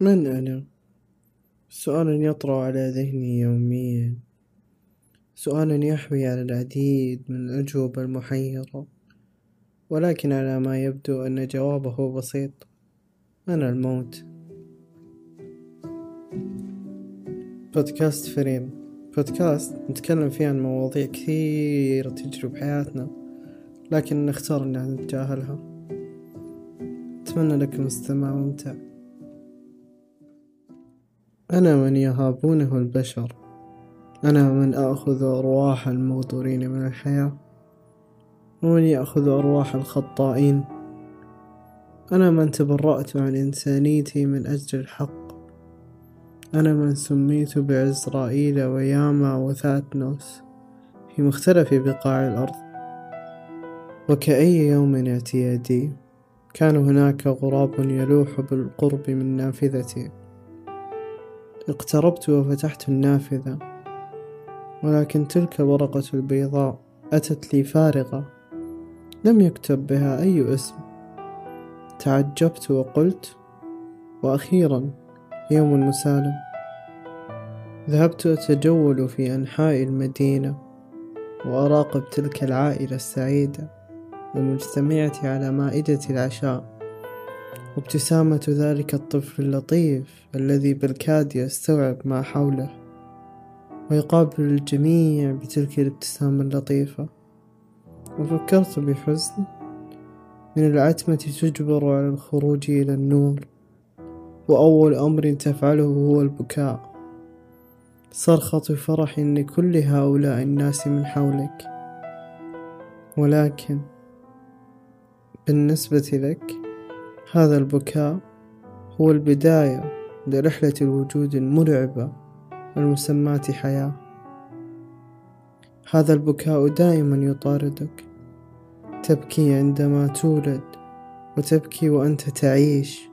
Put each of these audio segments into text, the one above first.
من أنا؟ سؤال يطرأ على ذهني يوميا. سؤال يحوي على العديد من الأجوبة المحيرة. ولكن على ما يبدو أن جوابه بسيط. أنا الموت. بودكاست فريم. بودكاست نتكلم فيه عن مواضيع كثيرة تجري بحياتنا لكن نختار أن نتجاهلها. أتمنى لكم استماع ممتع. أنا من يهابونه البشر. أنا من آخذ أرواح المغدورين من الحياة. ومن يأخذ أرواح الخطائين. أنا من تبرأت عن إنسانيتي من أجل الحق. أنا من سميت بعزرائيل وياما وثاتنوس في مختلف بقاع الأرض. وكأي يوم اعتيادي كان هناك غراب يلوح بالقرب من نافذتي. اقتربت وفتحت النافذة ولكن تلك الورقة البيضاء أتت لي فارغة. لم يكتب بها أي اسم. تعجبت وقلت وأخيرا يوم مسالم ذهبت أتجول في أنحاء المدينة وأراقب تلك العائلة السعيدة المجتمعة على مائدة العشاء. وابتسامة ذلك الطفل اللطيف الذي بالكاد يستوعب ما حوله ويقابل الجميع بتلك الابتسامة اللطيفة. وفكرت بحزن من العتمة تجبر على الخروج إلى النور وأول أمر تفعله هو البكاء. صرخة فرح لكل هؤلاء الناس من حولك. ولكن بالنسبة لك هذا البكاء هو البداية لرحلة الوجود المرعبة المسماة حياة. هذا البكاء دائما يطاردك تبكي عندما تولد وتبكي وأنت تعيش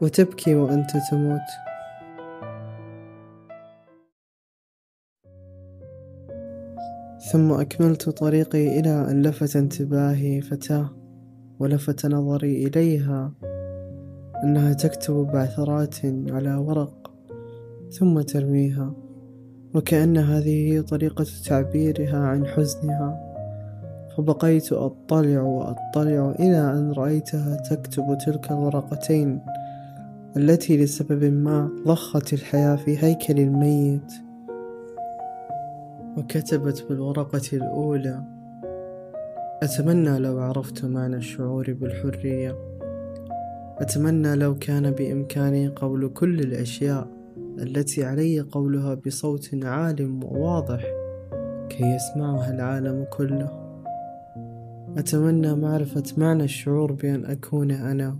وتبكي وأنت تموت. ثم أكملت طريقي إلى أن لفت انتباهي فتاة. ولفت نظري إليها أنها تكتب بعثرات على ورق ثم ترميها وكأن هذه هي طريقة تعبيرها عن حزنها. فبقيت أطلع وأطلع إلى أن رأيتها تكتب تلك الورقتين التي لسبب ما ضخت الحياة في هيكل الميت. وكتبت بالورقة الأولى أتمنى لو عرفت معنى الشعور بالحرية. أتمنى لو كان بإمكاني قول كل الأشياء التي علي قولها بصوت عال وواضح كي يسمعها العالم كله. أتمنى معرفة معنى الشعور بأن أكون أنا.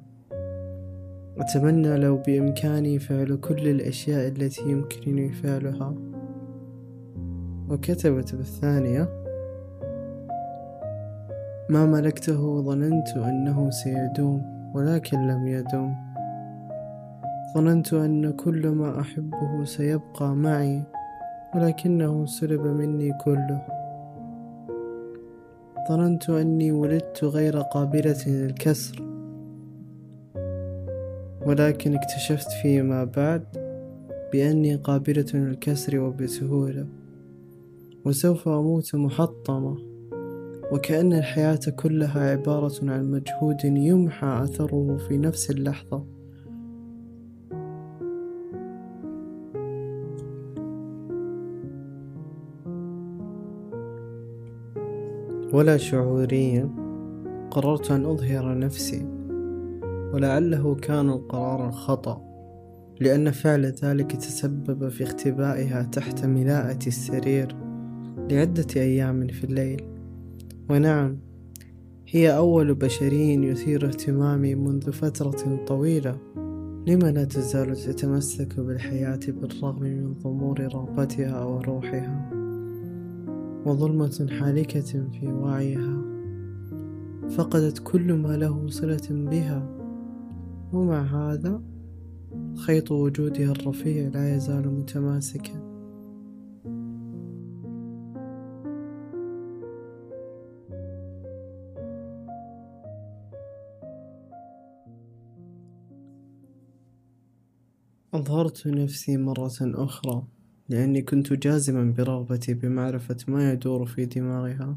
أتمنى لو بإمكاني فعل كل الأشياء التي يمكنني فعلها. وكتبت بالثانية ما ملكته ظننت أنه سيدوم ولكن لم يدوم ظننت أن كل ما أحبه سيبقى معي ولكنه سلب مني كله. ظننت أني ولدت غير قابلة للكسر. ولكن اكتشفت فيما بعد بأني قابلة للكسر وبسهولة وسوف أموت محطمة. وكأن الحياة كلها عبارة عن مجهود يمحى أثره في نفس اللحظة. ولا شعوريا قررت أن أظهر نفسي ولعله كان القرار الخطأ لأن فعل ذلك تسبب في اختبائها تحت ملاءة السرير لعدة أيام في الليل. ونعم. هي أول بشري يثير اهتمامي منذ فترة طويلة. لم لا تزال تتمسك بالحياة بالرغم من ضمور رغبتها وروحها وظلمة حالكة في وعيها. فقدت كل ما له صلة بها. ومع هذا خيط وجودها الرفيع لا يزال متماسكا. أظهرت نفسي مرة أخرى لأني كنت جازما برغبتي بمعرفة ما يدور في دماغها.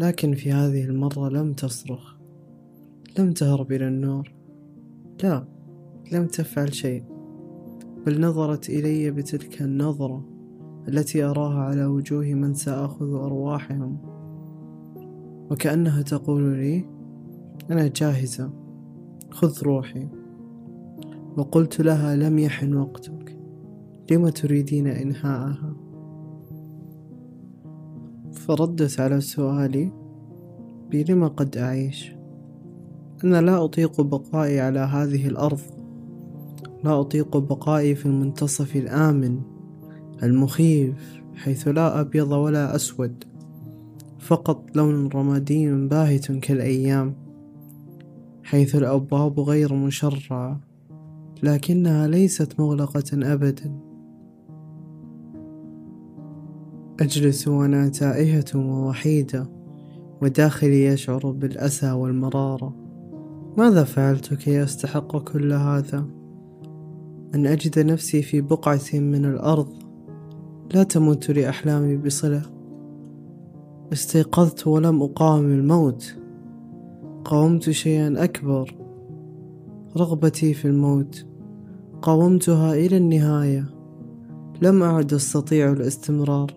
لكن في هذه المرة لم تصرخ لم تهرب إلى النور لا لم تفعل شيء بل نظرت إلي بتلك النظرة التي أراها على وجوه من سآخذ أرواحهم. وكأنها تقول لي أنا جاهزة خذ روحي. وقلت لها لم يحن وقتك. لم تريدين إنهاءها؟ فردت على سؤالي بلم قد أعيش؟ أنا لا أطيق بقائي على هذه الأرض. لا أطيق بقائي في المنتصف الآمن المخيف حيث لا أبيض ولا أسود. فقط لون رمادي باهت كالأيام حيث الأبواب غير مشرعة. لكنها ليست مغلقة أبدا. أجلس وأنا تائهة ووحيدة وداخلي يشعر بالأسى والمرارة. ماذا فعلت كي أستحق كل هذا؟ أن أجد نفسي في بقعة من الأرض. لا تمت لأحلامي بصلة. استيقظت ولم أقاوم الموت. قاومت شيئا أكبر. رغبتي في الموت. قاومتها إلى النهاية. لم أعد أستطيع الاستمرار.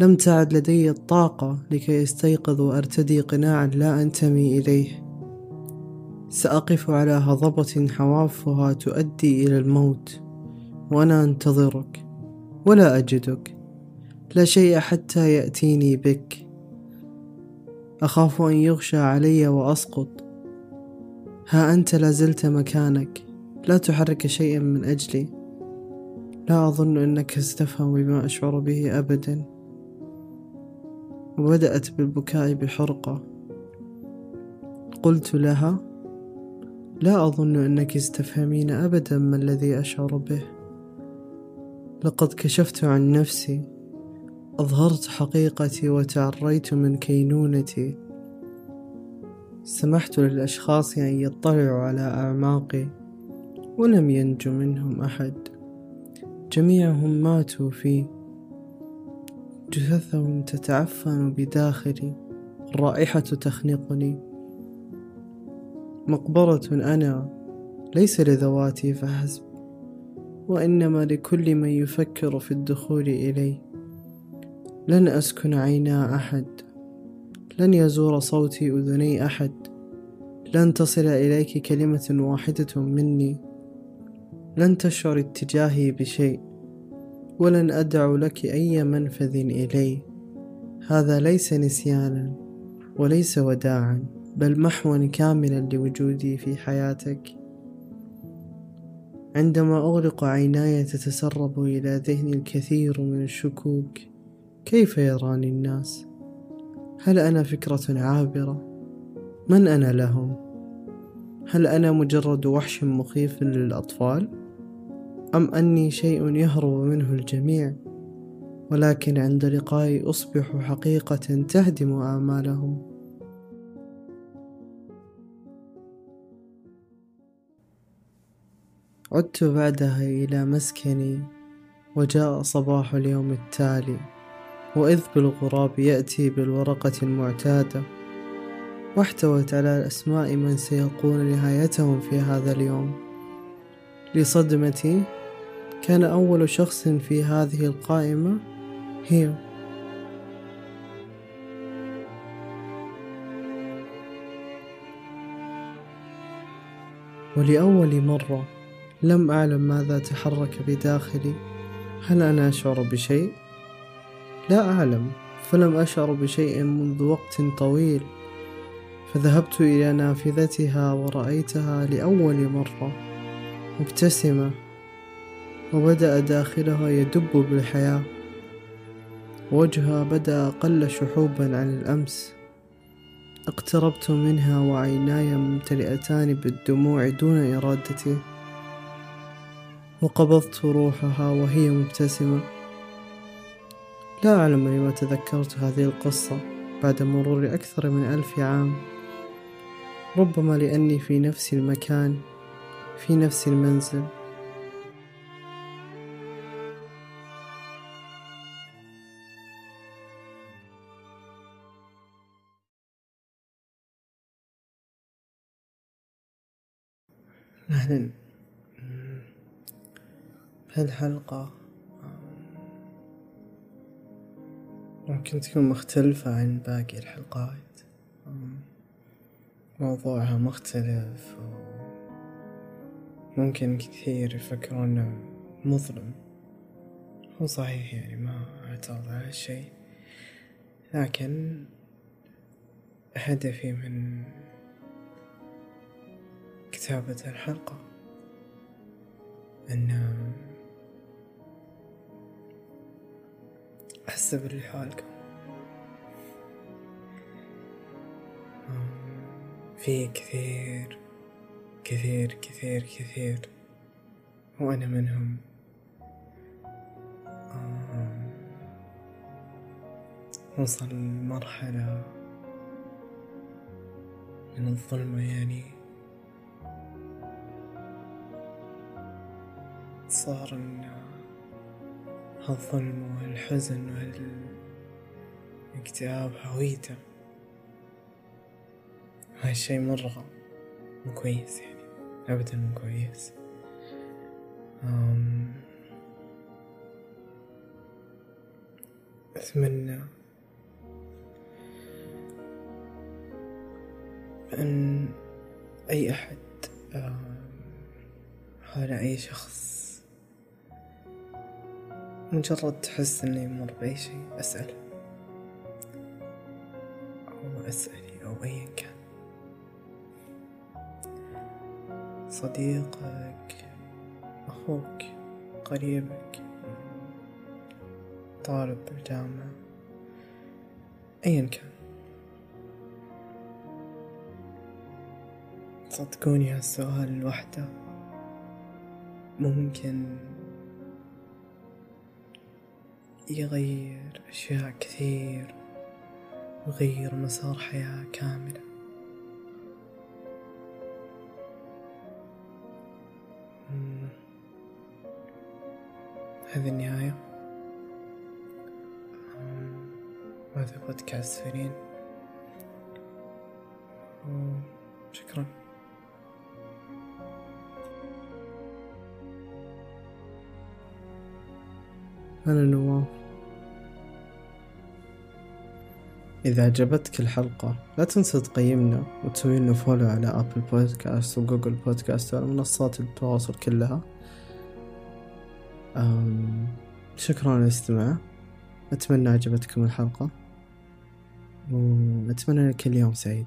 لم تعد لدي الطاقة لكي أستيقظ وأرتدي قناعا لا أنتمي إليه. سأقف على هضبة حوافها تؤدي إلى الموت وأنا أنتظرك ولا أجدك. لا شيء حتى يأتيني بك. أخاف أن يغشى علي وأسقط. ها أنت لازلت مكانك. لا تحرك شيئا من أجلي. لا أظن أنك ستفهم بما أشعر به أبدا. وبدأت بالبكاء بحرقة. قلت لها لا أظن أنك ستفهمين أبدا ما الذي أشعر به. لقد كشفت عن نفسي. أظهرت حقيقتي وتعريت من كينونتي. سمحت للأشخاص أن يطلعوا على أعماقي. ولم ينج منهم أحد. جميعهم ماتوا في جثثهم تتعفن بداخلي الرائحة تخنقني. مقبرة أنا. ليس لذواتي فحسب. وإنما لكل من يفكر في الدخول إلي. لن أسكن عينا أحد. لن يزور صوتي أذني أحد. لن تصل إليك كلمة واحدة مني. لن تشعر اتجاهي بشيء ولن أدع لك أي منفذ إلي. هذا ليس نسيانا وليس وداعا بل محوا كاملا لوجودي في حياتك. عندما أغلق عيناي تتسرب إلى ذهني الكثير من الشكوك كيف يراني الناس؟ هل أنا فكرة عابرة؟ من أنا لهم؟ هل أنا مجرد وحش مخيف للأطفال؟ أم أني شيء يهرب منه الجميع ولكن عند لقائي أصبح حقيقة تهدم آمالهم. عدت بعدها إلى مسكني وجاء صباح اليوم التالي وإذ بالغراب يأتي بالورقة المعتادة واحتوت على أسماء من سيلقون نهايتهم في هذا اليوم. لصدمتي كان أول شخص في هذه القائمة هي ولأول مرة لم أعلم ماذا تحرك بداخلي. هل أنا أشعر بشيء؟ لا أعلم فلم أشعر بشيء منذ وقت طويل. فذهبت إلى نافذتها ورأيتها لأول مرة مبتسمة. وبدأ داخلها يدب بالحياة. وجهها بدأ أقل شحوبا عن الأمس. اقتربت منها وعيناي ممتلئتان بالدموع دون إرادتي. وقبضت روحها وهي مبتسمة. لا أعلم لما تذكرت هذه القصة بعد مرور أكثر من ألف عام. ربما لأني في نفس المكان في نفس المنزل. أهلا. هالحلقة ممكن تكون مختلفة عن باقي الحلقات. موضوعها مختلف ممكن كثير يفكرون مظلم. هو صحيح يعني ما أعترض على هالشي لكن هدفي من كتابة الحلقة. أن أحس باللي حالكم في كثير كثير كثير كثير. وأنا منهم. وصل مرحلة من الظلمة يعني. صار إن هالظلم وهالحزن وهالاكتئاب هويته. هالشي مرة مو كويس يعني أبدا مو كويس أتمنى أن أي أحد حول أي شخص مجرد تحس إنه يمر بأي شيء أسأله أو أسألي أو أيا كان. صديقك أخوك قريبك طالب بالجامعة أيا كان. صدقوني هالسؤال لوحده ممكن يغير أشياء كثير ويغير مسار حياة كاملة. هذه النهاية. هذا بودكاست فرين. شكرا. أنا نواف. إذا عجبتك الحلقة لا تنسى تقيمنا وتسوي لنا فولو على أبل بودكاست وجوجل بودكاست وعلى منصات التواصل كلها. أم شكرا على الاستماع. أتمنى عجبتكم الحلقة. وأتمنى لك اليوم سعيد.